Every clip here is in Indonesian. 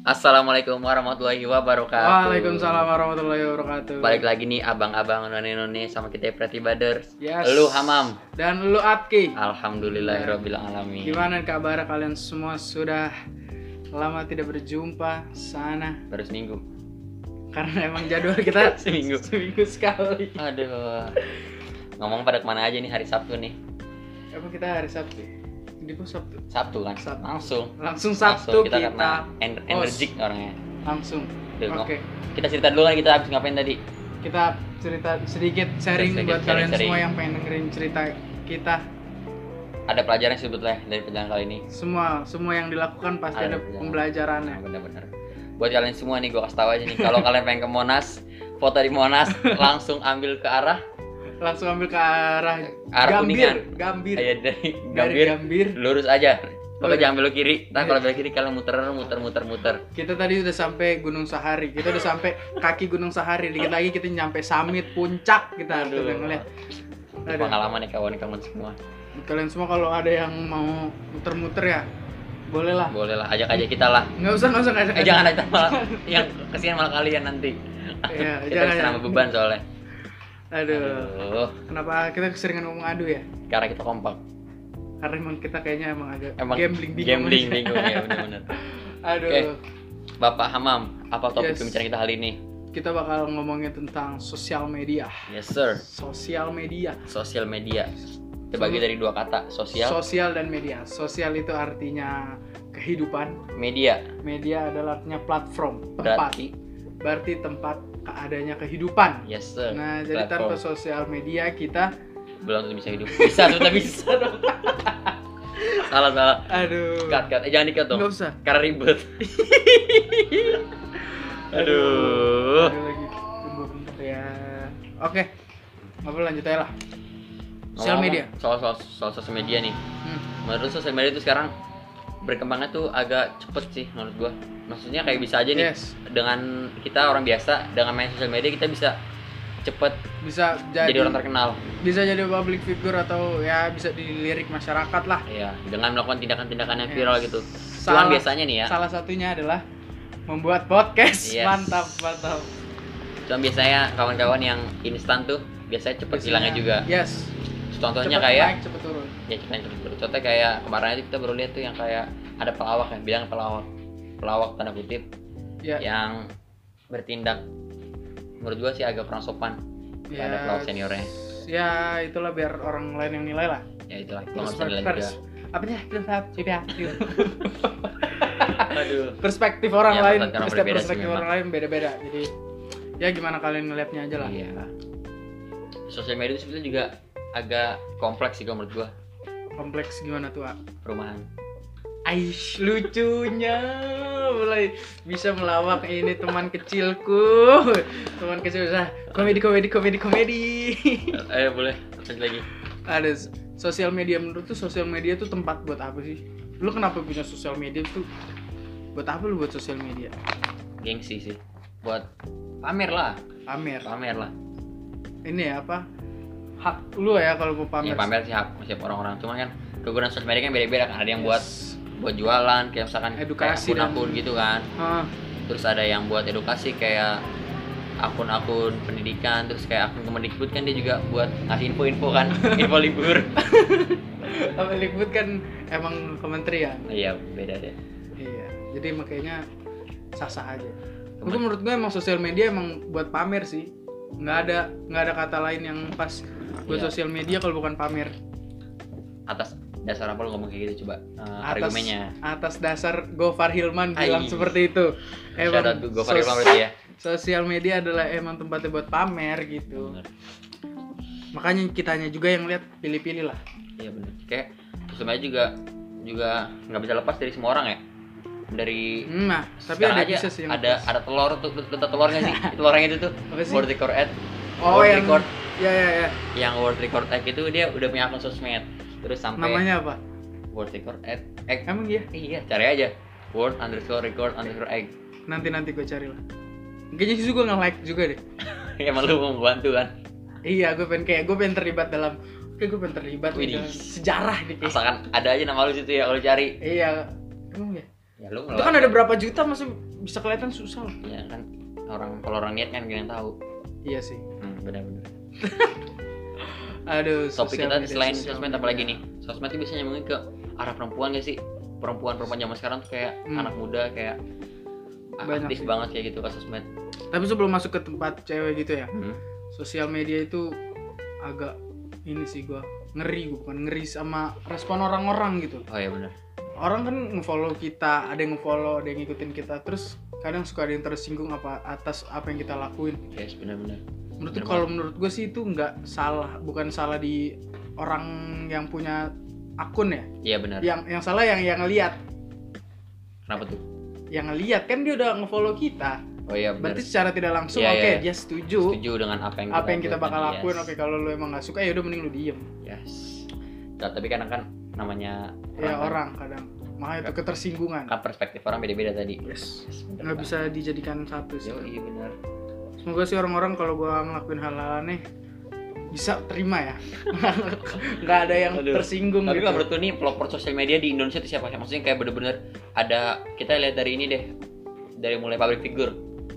Assalamualaikum warahmatullahi wabarakatuh. Waalaikumsalam warahmatullahi wabarakatuh. Balik lagi nih abang-abang none-none sama kita Pretty Brothers. Yes. Lu Hamam. Dan lu Atki. Alhamdulillahirabbil alamin. Gimana kabar kalian semua sudah lama tidak berjumpa sana Baru seminggu. karena emang jadwal kita Seminggu. seminggu sekali. Aduh. Ngomong pada ke mana aja nih hari Sabtu nih? Emang kita hari Sabtu. Ini kok Sabtu. Sabtu kan? Sabtu. Langsung. Langsung Sabtu Langsung kita, kita, en- energik orangnya. langsung. Oke. Kita cerita dulu kan kita habis ngapain tadi? Kita cerita sedikit sharing Sedikit buat kalian sharing-sharing. semua yang pengen dengerin cerita kita. Ada pelajaran sebetulnya dari perjalanan kali ini. Semua semua yang dilakukan pasti Ada ada pembelajarannya. Nah, benar-benar. Buat kalian semua nih gue kasih tahu aja nih kalau kalian pengen ke Monas, foto di Monas langsung ambil ke arah Langsung ambil ke arah, Arah Gambir, Kuningan. Gambir. Ayo dari Dari Gambir Gambir. lurus aja. Boleh. jangan belok kiri. Nah, Iya. kalau belok kiri kalian muter muter muter muter. Kita tadi udah sampai Gunung Sahari. Kita udah sampai kaki Gunung Sahari. Dikit lagi kita nyampe summit puncak kita Aduh. udah ngeliat. Itu Aduh. pengalaman nih kawan-kawan semua. Kalian semua kalau ada yang mau muter-muter ya, boleh lah. Boleh lah, ajak aja kita lah. Nggak usah, nggak usah, usah. Eh jangan aja malah yang kesian malah kalian nanti. Iya, kita jangan, jangan. beban soalnya. Aduh. Aduh, Kenapa kita keseringan ngomong adu ya? karena kita kompak. Karena emang kita kayaknya emang agak Emang gambling bingung. gambling bingung ya benar-benar. Aduh. Oke. Bapak Hamam, apa topik Yes. pembicaraan kita kali ini? Kita bakal ngomongin tentang sosial media. Yes sir, Sosial media. sosial media. Terbagi dari dua kata, sosial, Sosial dan media. Sosial itu artinya kehidupan. media. Media adalah artinya platform, tempat. Berarti Berarti tempat adanya kehidupan. yes sir. Nah, jadi tanpa sosial media kita belum tentu bisa hidup. Bisa tuh tapi bisa dong. salah salah. aduh. Cut cut. Eh jangan dikat dong. Nggak usah. Karena ribet. Aduh. Ada lagi. Tunggu bentar ya. Oke. Apa lanjut aja lah. Sosial media. Soal, soal soal sosial media nih. Hmm. Menurut sosial media itu sekarang berkembangnya tuh agak cepet sih menurut gua. Maksudnya kayak bisa aja nih Yes. dengan kita orang biasa dengan main sosial media kita bisa cepet Bisa jadi, jadi, orang terkenal. bisa jadi public figure atau ya bisa dilirik masyarakat lah. Iya, dengan melakukan tindakan-tindakan yang viral Yes. gitu. Salah- Cuman biasanya nih ya, Salah satunya adalah membuat podcast. Yes. Mantap, mantap. cuman biasanya kawan-kawan yang instan tuh biasanya cepet hilangnya juga. Yes. Contohnya Cepet kayak naik, cepet turun. Ya kita dulu. Contohnya kayak kemarin aja kita baru lihat tuh yang kayak ada pelawak yang bilang pelawak pelawak tanda kutip Ya. yang bertindak menurut gua sih agak kurang sopan ya, ada pelawak seniornya Ya, itulah biar orang lain yang nilai lah. ya itulah gua nggak bisa Pers- nilai pers- juga apa sih? Aduh perspektif orang Ya, lain, perspektif orang setiap perspektif orang lain beda-beda. Jadi ya gimana kalian ngeliatnya aja lah. iya sosial media itu sebetulnya juga agak kompleks sih kalau menurut gua Kompleks gimana tuh, Ak? perumahan Aish, lucunya mulai bisa melawak ini teman kecilku. Teman kecil bisa komedi komedi komedi komedi. ayo boleh lanjut lagi Ada sosial media menurut tuh sosial media tuh tempat buat apa sih? Lu kenapa punya sosial media tuh? Buat apa lu buat sosial media? gengsi sih buat pamer lah Pamer. pamer lah Ini ya apa? Hak lu ya kalau mau pamer. ya pamer sih hak setiap orang-orang cuma kan kegunaan sosial media kan beda-beda kan ada yang buat Yes. buat jualan kayak misalkan Edukasi kayak dan- akun-akun gitu kan Ah, terus ada yang buat edukasi kayak akun-akun pendidikan terus kayak akun Kemendikbud kan dia juga buat ngasih info-info kan info libur Liquid kan emang kementerian. iya beda deh Iya. Jadi makanya sah-sah aja. Itu menurut gue emang sosial media emang buat pamer sih. Nggak ada nggak ada kata lain yang pas buat Iya. sosial media kalau bukan pamer. atas dasar apa lu ngomong kayak gitu coba Eh, Atas argumennya atas dasar Gofar Hilman bilang seperti itu. to Gofar sos- Hilman berarti ya Sosial media adalah emang tempatnya buat pamer gitu. bener Makanya kitanya juga yang lihat pilih-pilih lah. iya bener kayak media juga juga nggak bisa lepas dari semua orang ya dari Hmm, Nah, tapi ada aja sih yang ada ada telur tuh tahu telurnya sih telurnya itu tuh world record ad Oh, world yang record ya ya ya. yang world record egg itu dia udah punya akun sosmed terus sampai Namanya apa? world record egg egg Emang iya? iya cari aja world underscore record underscore egg Nanti nanti gue cari lah. Kayaknya sih gue nge-like juga deh. emang lu mau membantu kan Iya, gue pengen kayak gue pengen terlibat dalam Oke, gue pengen terlibat Widih. dalam sejarah nih kayak. asalkan ada aja nama lu situ ya kalau cari Iya. Emang ya? Ya lu Itu kan ada berapa juta masih bisa kelihatan susah lah ya kan orang kalau orang niat kan gak yang tahu. Iya sih. Hmm, benar-benar. Aduh topik kita media, selain sosmed apalagi nih? Sosmed itu biasanya nyambungin ke arah perempuan gak sih? Perempuan perempuan zaman sekarang tuh kayak Hmm. anak muda kayak Banyak aktif sih. banget kayak gitu ke sosmed. Tapi sebelum masuk ke tempat cewek gitu ya Hmm. sosial media itu agak ini sih gua ngeri gua bukan ngeri sama respon orang-orang gitu. Oh iya benar orang kan ngefollow kita ada yang ngefollow ada yang ngikutin kita terus kadang suka ada yang tersinggung apa atas apa yang kita lakuin. Yes benar-benar. Menurut Bener kalau menurut gue sih itu nggak salah bukan salah di orang yang punya akun ya? Iya benar. Yang yang salah yang yang ngeliat. Kenapa tuh? Yang ngeliat kan dia udah ngefollow kita. Oh iya benar. Berarti secara tidak langsung Iya, oke iya. dia setuju setuju dengan apa yang apa yang kita bakal lakuin yes. oke kalau lu emang nggak suka ya udah mending lu diem. Yes. Nah, tapi kadang kan namanya ya kan- orang kadang. Makanya itu ketersinggungan. kan perspektif orang beda-beda tadi. Yes. Yes, nggak bisa dijadikan satu sih. Yo, iya benar. Semoga sih orang-orang kalau gua ngelakuin hal-hal aneh bisa terima ya. Nggak ada yang Aduh. tersinggung tapi gitu. menurut nih pelopor sosial media di Indonesia itu siapa maksudnya kayak bener-bener ada kita lihat dari ini deh dari mulai public figure.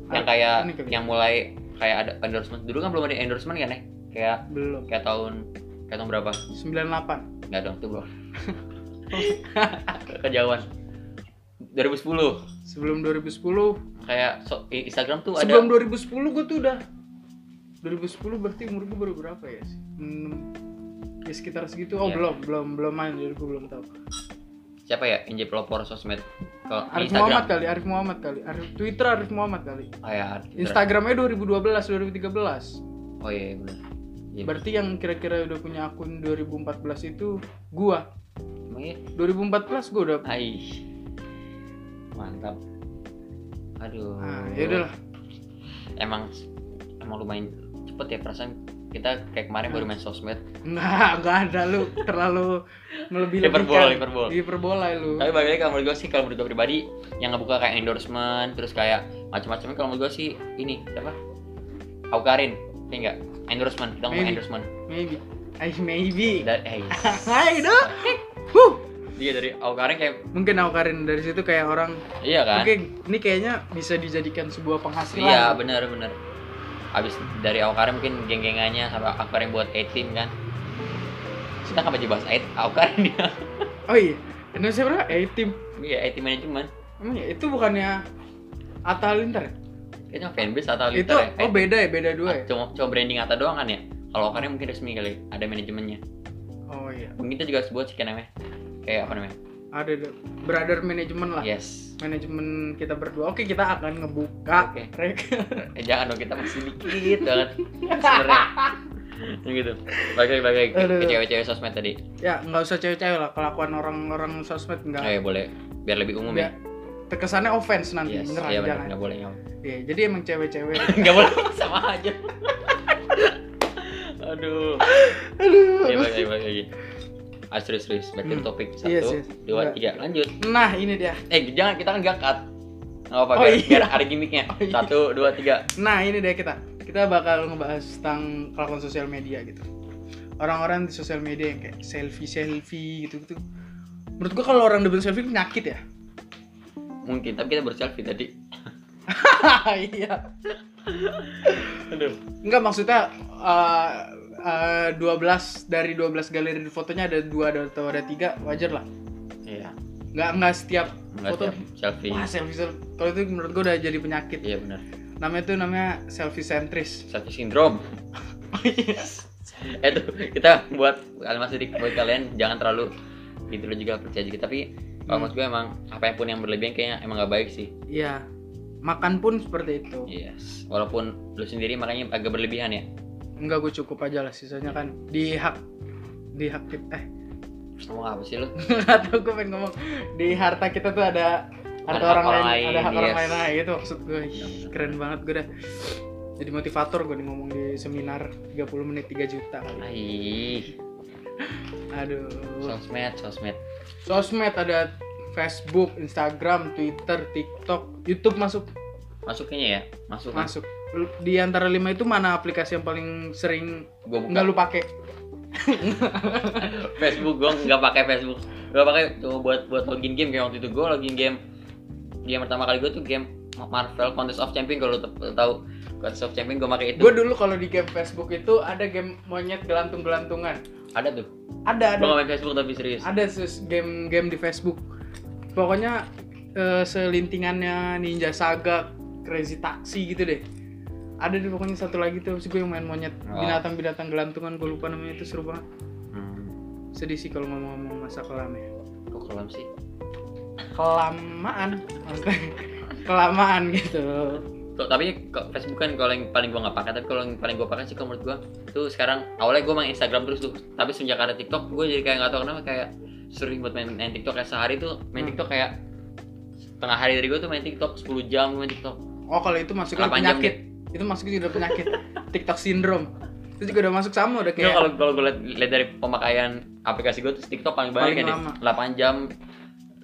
Yang Ah, kayak yang mulai kayak ada endorsement. Dulu kan belum ada endorsement kan ya? Kayak belum. kayak tahun kayak tahun berapa 98 nggak dong itu belum kejauhan 2010 sebelum 2010 kayak so, Instagram tuh ada sebelum 2010 gue tuh udah 2010 berarti umur gue baru berapa ya sih? Hmm, ya sekitar segitu. Oh Iya. belum belum belum main jadi gue belum tahu. Siapa ya yang jadi pelopor sosmed? Kalau di Arif Instagram. Muhammad kali Arif Muhammad kali. Arif Twitter Arif Muhammad kali. Oh ya. Instagramnya 2012 2013 oh iya iya, benar Iya, berarti yang kira-kira udah punya akun 2014 itu gua emang iya 2014 gua udah Hai. Mantap. Aduh. ah ya udahlah Emang emang lumayan cepet ya perasaan kita kayak kemarin baru main sosmed. nggak nggak ada lu terlalu melebih-lebihkan Hiperbola, hiperbola. hiperbola lu Tapi lagi kalau menurut gue sih kalau menurut gue pribadi yang ngebuka kayak endorsement terus kayak macam-macamnya kalau menurut gue sih ini siapa? Aukarin, ya enggak? Endorsement, kita ngomong Maybe. endorsement. maybe I maybe Dan eh Hai dah. Huh. dia dari Aukarin kayak Mungkin Aukarin dari situ kayak orang iya kan? Oke, ini kayaknya bisa dijadikan sebuah penghasilan. Iya benar benar. Abis dari Aukarin mungkin geng-gengannya sama Aukarin buat A-team kan. Kita nggak baca bahas Aukarin dia. Oh iya, Indonesia berapa? Tim. Iya A-team manajemen. Emang ya, itu bukannya Atta ya? Kayaknya fanbase atau Itu Liter ya. oh beda ya, beda dua ya? Cuma, cuma branding Atta doang kan ya. Kalau Aukarin mungkin resmi kali, ada manajemennya. Oh iya, Mungkin kita juga sebut sih kan namanya. Kayak apa namanya? ada brother manajemen lah. Yes. Manajemen kita berdua. Oke, kita akan ngebuka Oke. Eh jangan dong kita masih dikit banget. Sebenarnya. Gitu. Balik balik ke, cewek-cewek sosmed tadi. ya, nggak usah cewek-cewek lah kelakuan orang-orang sosmed nggak. ya boleh. Biar lebih umum Biar- ya. Terkesannya offense nanti, Yes. beneran Iya benar, jangan. nggak boleh. boleh. Iya, jadi emang cewek-cewek. Nggak boleh sama aja. Aduh. Aduh. Ya balik lagi, balik lagi. Ah, serius, serius. Back Hmm. topik. Iya, Satu, sih. dua, Nggak. tiga. Lanjut. Nah, ini dia. Eh, jangan. Kita kan gak cut. Nggak apa-apa. Oh, biar, iya. biar ada gimmicknya. Oh, iya. Satu, dua, tiga. Nah ini deh kita Kita bakal ngebahas tentang kelakuan sosial media gitu Orang-orang di sosial media yang kayak selfie-selfie gitu-gitu Menurut gua kalau orang demen selfie penyakit ya Mungkin. Tapi kita berselfie tadi. Iya Aduh. Enggak maksudnya uh, uh, 12 dari 12 galeri fotonya ada dua atau ada tiga wajar lah Iya. nggak nggak setiap Nggak foto tiap selfie. wah selfie selfie kalau itu menurut gua udah jadi penyakit Iya benar. namanya tuh namanya selfie sentris Selfie syndrome. Eh tuh kita buat kalimat sedikit buat kalian jangan terlalu gitu juga percaya dikit tapi kalau Hmm. menurut gue emang apa pun yang berlebihan kayaknya emang gak baik sih. Iya. Makan pun seperti itu. Yes. Walaupun lu sendiri makanya agak berlebihan ya? Enggak gue cukup aja lah sisanya kan. Di hak di hak kita eh. Ngomong apa sih lu? Atau gue pengen ngomong. Di harta kita tuh ada harta Ada orang, orang lain, lain, ada hak orang yes. lain. Lah gitu maksud gue keren banget gue dah. Jadi motivator gue nih ngomong di seminar 30 menit 3 juta kali. Aih, aduh. Sosmed sosmed sosmed ada Facebook Instagram Twitter TikTok YouTube masuk. Masuk kayaknya ya? Masuk. Masuk. Di antara lima itu mana aplikasi yang paling sering gue buka. nggak lu pakai? Facebook gue nggak pakai Facebook. Gue pakai tuh buat buat login game. Kayak waktu itu gue login game. Game pertama kali gue tuh game Marvel Contest of Champion. Kalau lu t- tahu Contest of Champion gue pakai itu. Gue dulu kalau di game Facebook itu ada game monyet gelantung-gelantungan. Ada tuh Ada ada main Facebook tapi serius ada sus- game-game di Facebook. Pokoknya eh, selintingannya Ninja Saga, Crazy Taxi gitu deh. Ada di pokoknya satu lagi tuh gue yang main monyet Oh. binatang-binatang gelantungan gue lupa namanya itu seru banget. hmm. Sedih sih kalau ngomong-ngomong masa kelam ya. kok kelam sih Kelamaan, kelamaan gitu. Tuh, tapi Facebook kan kalau yang paling gue nggak pakai tapi kalau yang paling gue pakai sih kalau menurut gue tuh sekarang awalnya gue main Instagram terus tuh tapi semenjak ada TikTok gue jadi kayak nggak tahu kenapa kayak sering buat main, main TikTok kayak sehari tuh main Hmm. TikTok kayak tengah hari dari gue tuh main TikTok 10 jam main TikTok Oh kalau itu masuknya 8 jam penyakit. Itu masuknya udah penyakit. TikTok syndrome. Itu juga udah masuk sama udah Kayak kalau kalau gue liat dari pemakaian aplikasi gue tuh TikTok paling banyak Paling kan lama. 8 jam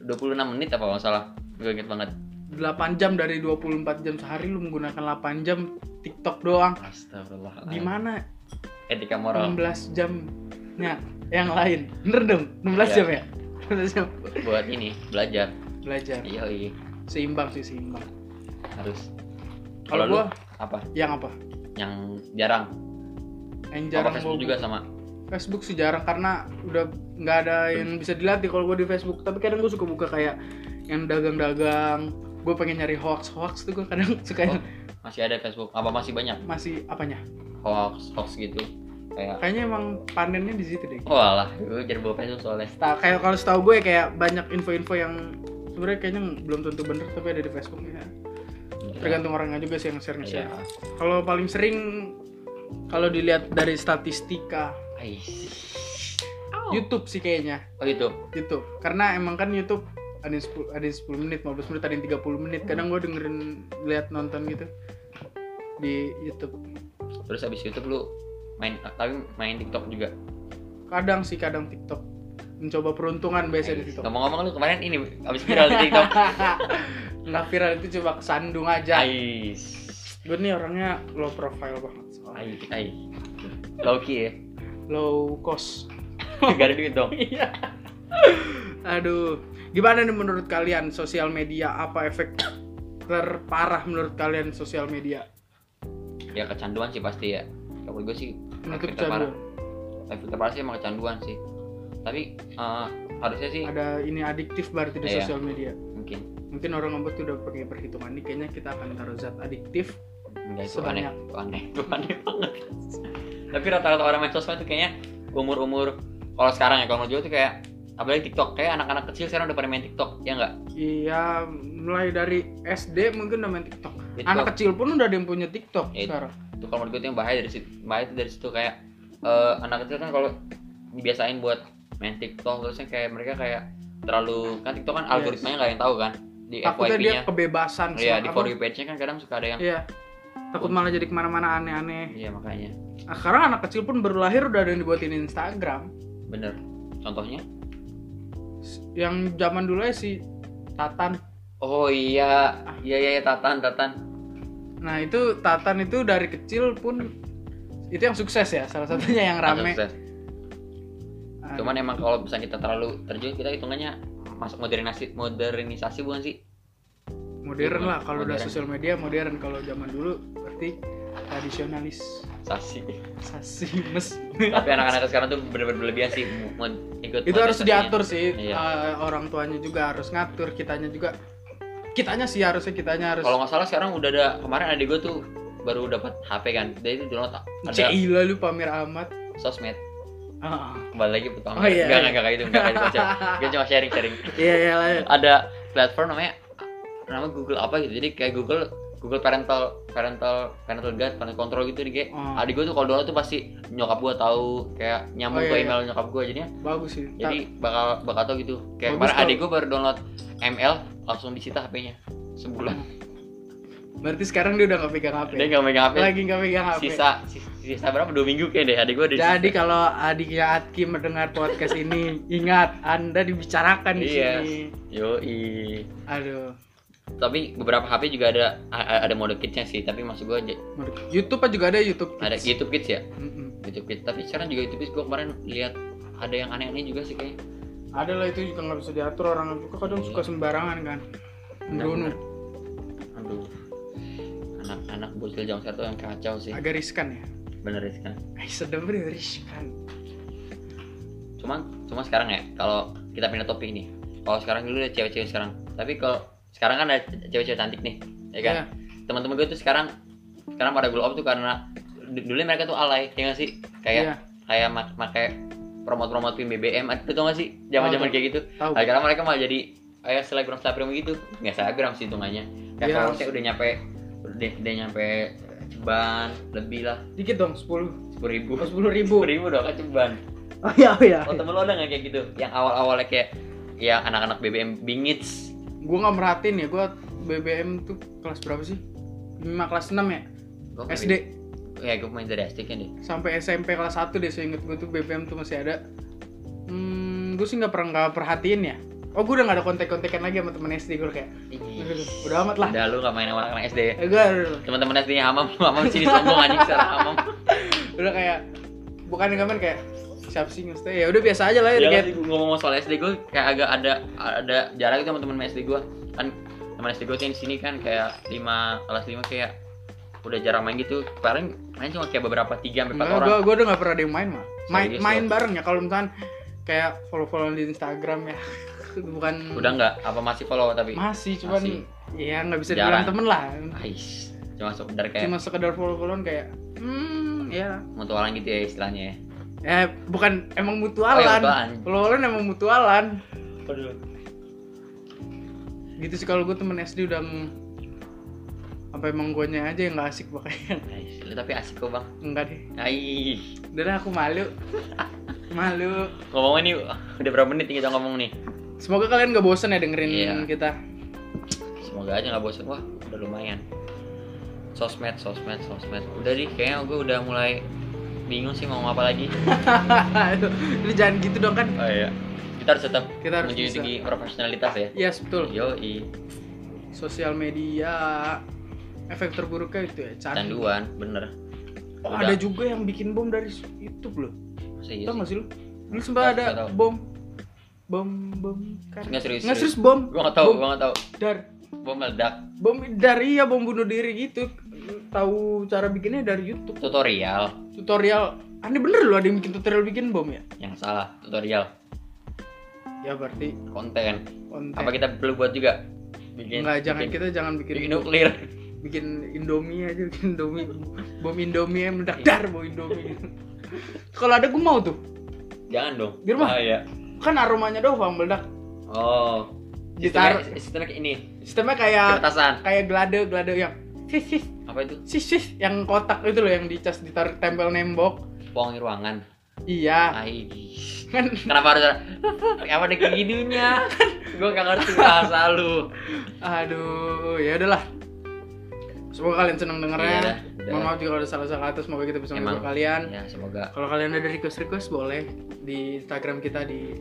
26 menit apa nggak salah gue inget banget 8 jam dari 24 jam sehari lu menggunakan 8 jam TikTok doang. Astagfirullah Gimana etika moral 16 jamnya yang lain? Bener dong, 16 Iya. jam ya? 16 jam buat ini belajar belajar. iya iya Seimbang sih seimbang. harus Kalau gua apa yang apa? yang jarang Yang jarang Facebook gua- juga sama Facebook sih jarang karena udah nggak ada yang bisa dilatih kalau gue di Facebook. Tapi kadang gue suka buka kayak yang dagang-dagang. Gue pengen nyari hoax hoax tuh gue kadang suka Oh. masih ada Facebook apa masih banyak masih apanya? hoax hoax gitu kayak Kayaknya emang panennya di situ deh. walah gue jadi bawa Facebook soalnya Ta- kayak kalau setahu gue kayak banyak info-info yang sebenarnya kayaknya belum tentu bener tapi ada di Facebook ya. Tergantung orangnya juga sih yang share Iya. share. Kalau paling sering kalau dilihat dari statistika Ais. YouTube sih kayaknya oh itu YouTube karena emang kan YouTube ada yang 10, ada yang 10 menit 15 menit ada yang 30 menit. Kadang gue dengerin lihat nonton gitu di YouTube. Terus abis YouTube lu main tapi main TikTok juga? Kadang sih kadang TikTok. Mencoba peruntungan biasa di TikTok. Ngomong-ngomong lu kemarin ini abis viral di TikTok. Nggak viral itu coba kesandung aja. Ais. Gue nih orangnya low profile banget soalnya. Ais Ais Loki ya? Low cost. Gak ada duit dong? Iya. Aduh, gimana nih menurut kalian sosial media apa efek terparah menurut kalian sosial media? ya kecanduan sih pasti ya kalau gue sih Menutup efek terparah efek terparah sih emang kecanduan sih tapi eh, harusnya sih Ada ini adiktif berarti di Iya. sosial media. mungkin Mungkin orang ngebut udah pakai perhitungan ini kayaknya kita akan taruh zat adiktif. enggak itu Sebanyak. aneh itu aneh itu aneh banget tapi rata-rata orang main sosmed tuh kayaknya umur-umur kalau sekarang ya kalau menurut gue tuh kayak apalagi TikTok kayak anak-anak kecil sekarang udah pada main TikTok ya enggak Iya, mulai dari SD mungkin udah main TikTok. Itu- Anak kecil pun udah ada yang punya TikTok Itu. sekarang. itu kalau menurut gue itu yang bahaya dari situ bahaya itu dari situ kayak eh, anak kecil kan kalau dibiasain buat main TikTok terusnya kayak mereka kayak terlalu kan TikTok kan Yes. algoritmanya nggak yang tahu kan di Takutnya dia FYP-nya kebebasan iya di for you page-nya kan kadang suka ada yang Iya. Takut malah jadi ke mana-mana aneh-aneh. iya makanya Nah, sekarang anak kecil pun baru lahir udah ada yang dibuatin Instagram. bener contohnya Yang zaman dulu ya si Tatan. oh iya. Iya iya iya, tatan tatan. Nah itu Tatan itu dari kecil pun itu yang sukses ya salah satunya yang rame. Sukses. Ah, cuman emang kalau misalnya kita terlalu terjun kita hitungannya masuk modernisasi modernisasi bukan sih? Modern lah kalau udah sosial media modern. Kalau zaman dulu berarti tradisionalis sasi sasi mes. Tapi anak-anak sekarang tuh bener-bener berlebihan sih mau ikut itu harus diatur sih. Iya. Eh, orang tuanya juga harus ngatur kitanya juga. Kitanya sih harusnya kitanya harus kalau nggak salah sekarang udah ada kemarin adik gue tuh baru dapat HP kan dia itu download ada Cila lu pamer amat. sosmed. Ah, kembali lagi pertama Oh, iya, enggak iya. enggak kayak enggak gue cuma sharing sharing iya iya. Lanjut. ada platform namanya nama Google apa gitu. Jadi kayak Google Google parental parental parental guide parental control gitu di kayak Oh. adik gue tuh kalau download tuh pasti nyokap gue tahu kayak nyambung Oh, iya, ke iya. email nyokap gue jadinya bagus sih jadi bakal bakal tau gitu kayak Bagus kemarin tau. adik gue baru download ML langsung disita HP-nya sebulan berarti sekarang dia udah nggak pegang HP dia nggak megang HP lagi nggak pegang HP sisa sisa, sisa berapa dua minggu kayak deh adik gue Jadi disita. kalau adiknya Atki mendengar podcast ini, ingat Anda dibicarakan di Iya. sini. yoi Aduh. Tapi beberapa HP juga ada ada mode kidsnya sih tapi maksud gue aja- YouTube juga ada YouTube. ada Kids. YouTube Kids ya? Mm-mm. YouTube Kids. Tapi sekarang juga YouTube Kids gue kemarin lihat ada yang aneh-aneh juga sih kayak Ada lah itu juga nggak bisa diatur orang juga kadang suka sembarangan kan. Bruno. Aduh. Anak-anak bocil sekarang tuh yang kacau sih. Agak riskan ya? Bener sih kan eh sebenarnya riskan. Cuma cuma sekarang ya kalau kita pindah topik nih. Kalau sekarang dulu ada cewek-cewek sekarang. Tapi kalau sekarang kan ada cewek-cewek cantik nih ya kan? Iya. teman-teman gue tuh sekarang sekarang pada glow up tuh karena dulu mereka tuh alay ya nggak sih? Kayak Iya. kayak mak pakai promote-promote pin BBM itu tau gak sih? Zaman-zaman kayak gitu. nah, sekarang mereka malah jadi kayak selebgram selebgram gitu. Nggak selebgram sih hitungannya. Kayak Iya. followersnya udah nyampe udah, udah nyampe ceban lebih lah. Dikit dong 10 sepuluh ribu. Oh, 10 ribu. Sepuluh ribu udah kan ceban. Oh iya oh iya. Oh temen lo ada nggak kayak gitu? Yang awal-awalnya kayak ya anak-anak BBM bingits gue nggak merhatiin ya gue BBM tuh kelas berapa sih? 5 kelas 6 ya? Gua main- SD ya gue main dari SD kan deh sampai SMP kelas 1 deh seinget gue tuh BBM tuh masih ada. Hmm, gue sih nggak pernah nggak perhatiin ya. Oh gue udah gak ada kontek-kontekan lagi sama temen SD gue kayak. Ih, udah amat lah. Udah lu gak main sama anak SD eh, gue teman-teman SD nya Hamam. Hamam sini sombong anjing sekarang Hamam. Udah kayak bukan ngamen kayak siapa sih maksudnya ya udah biasa aja lah ya ya kayak ngomong soal SD gue kayak agak ada ada jarak gitu sama teman SD gue kan teman SD gue tuh di sini kan kayak lima kelas lima kayak udah jarang main gitu. Paling main cuma kayak beberapa tiga sampai empat orang. gue gue udah gak pernah ada yang main mah main Serius, main lo? bareng ya kalau misalkan kayak follow follow di Instagram ya. Itu bukan udah nggak? Apa masih follow tapi? Masih cuman Masih. ya nggak bisa Jarang. dibilang temen lah. Ais, cuma sekedar kayak cuma sekedar follow followan kayak hmm ya. Mutualan gitu ya istilahnya ya eh bukan emang Oh, mutualan. Follow followan emang mutualan. Aduh. gitu sih kalau gue temen SD udah apa emang guanya aja yang nggak asik lu tapi asik kok bang. Enggak deh. Ais. udah dah, aku malu. Malu. Ngomong ini udah berapa menit kita ngomong nih? Semoga kalian gak bosen ya dengerin Iya. kita. Semoga aja nggak bosan wah udah lumayan. Sosmed sosmed sosmed. Udah deh kayaknya gue udah mulai bingung sih mau apa lagi. Lu jangan gitu dong kan? Oh iya. Kita harus tetap Kita harus menjunjung profesionalitas ya. Yes betul. Yo Sosial media Efek terburuknya itu ya candu canduan bener. Oh Udah. ada juga yang bikin bom dari YouTube loh. Masa iya Tau gak sih. lu? Dulu sempat ada tahu. bom. Bom bom kan? Nggak serius, Nggak serius. bom. Gue nggak tahu Bom gue nggak tahu. Dar. Bom meledak. Bom dari ya bom bunuh diri gitu Tahu cara bikinnya dari YouTube. Tutorial. Tutorial. Aneh bener loh ada yang bikin tutorial bikin bom ya? Yang salah tutorial. Ya berarti konten. konten. Apa kita perlu buat juga? Bikin Enggak jangan bikin, kita jangan bikin bikin nuklir. Bikin Indomie aja bikin Indomie. Bom Indomie yang meledak dar bom Indomie. Kalau ada gue mau tuh. Jangan dong. Di rumah? Bahaya. kan aromanya doang meledak. Oh. Sistemnya, sistemnya ini. Sistemnya kayak kertasan kayak glade glade yang sis sis apa itu? Sis sis yang kotak itu loh yang dicas ditaruh tempel nembok. Pewangi ruangan? Iya. Ai. kan Kenapa harus apa ada kayak gininya? Gue gak ngerti bahasa lu. aduh ya udahlah. Semoga kalian senang dengernya Iya mohon maaf jika ada salah-salah kata semoga kita bisa menghibur kalian. Ya semoga. Kalau kalian ada request request boleh. Di Instagram kita di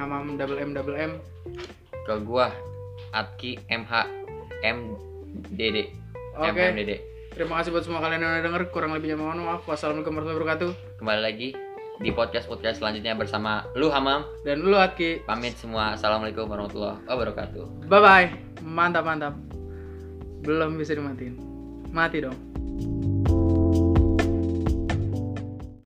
@hamam double m double m. ke gua Atki MH MDD Oke. MMDD. Terima kasih buat semua kalian yang udah denger. Kurang lebihnya mohon maaf. Wassalamualaikum warahmatullahi wabarakatuh. Kembali lagi di podcast podcast selanjutnya bersama lu Hamam. Dan lu Atki. Pamit semua. Assalamualaikum warahmatullahi wabarakatuh. Bye bye. Mantap mantap. Belum bisa dimatiin. Mati dong.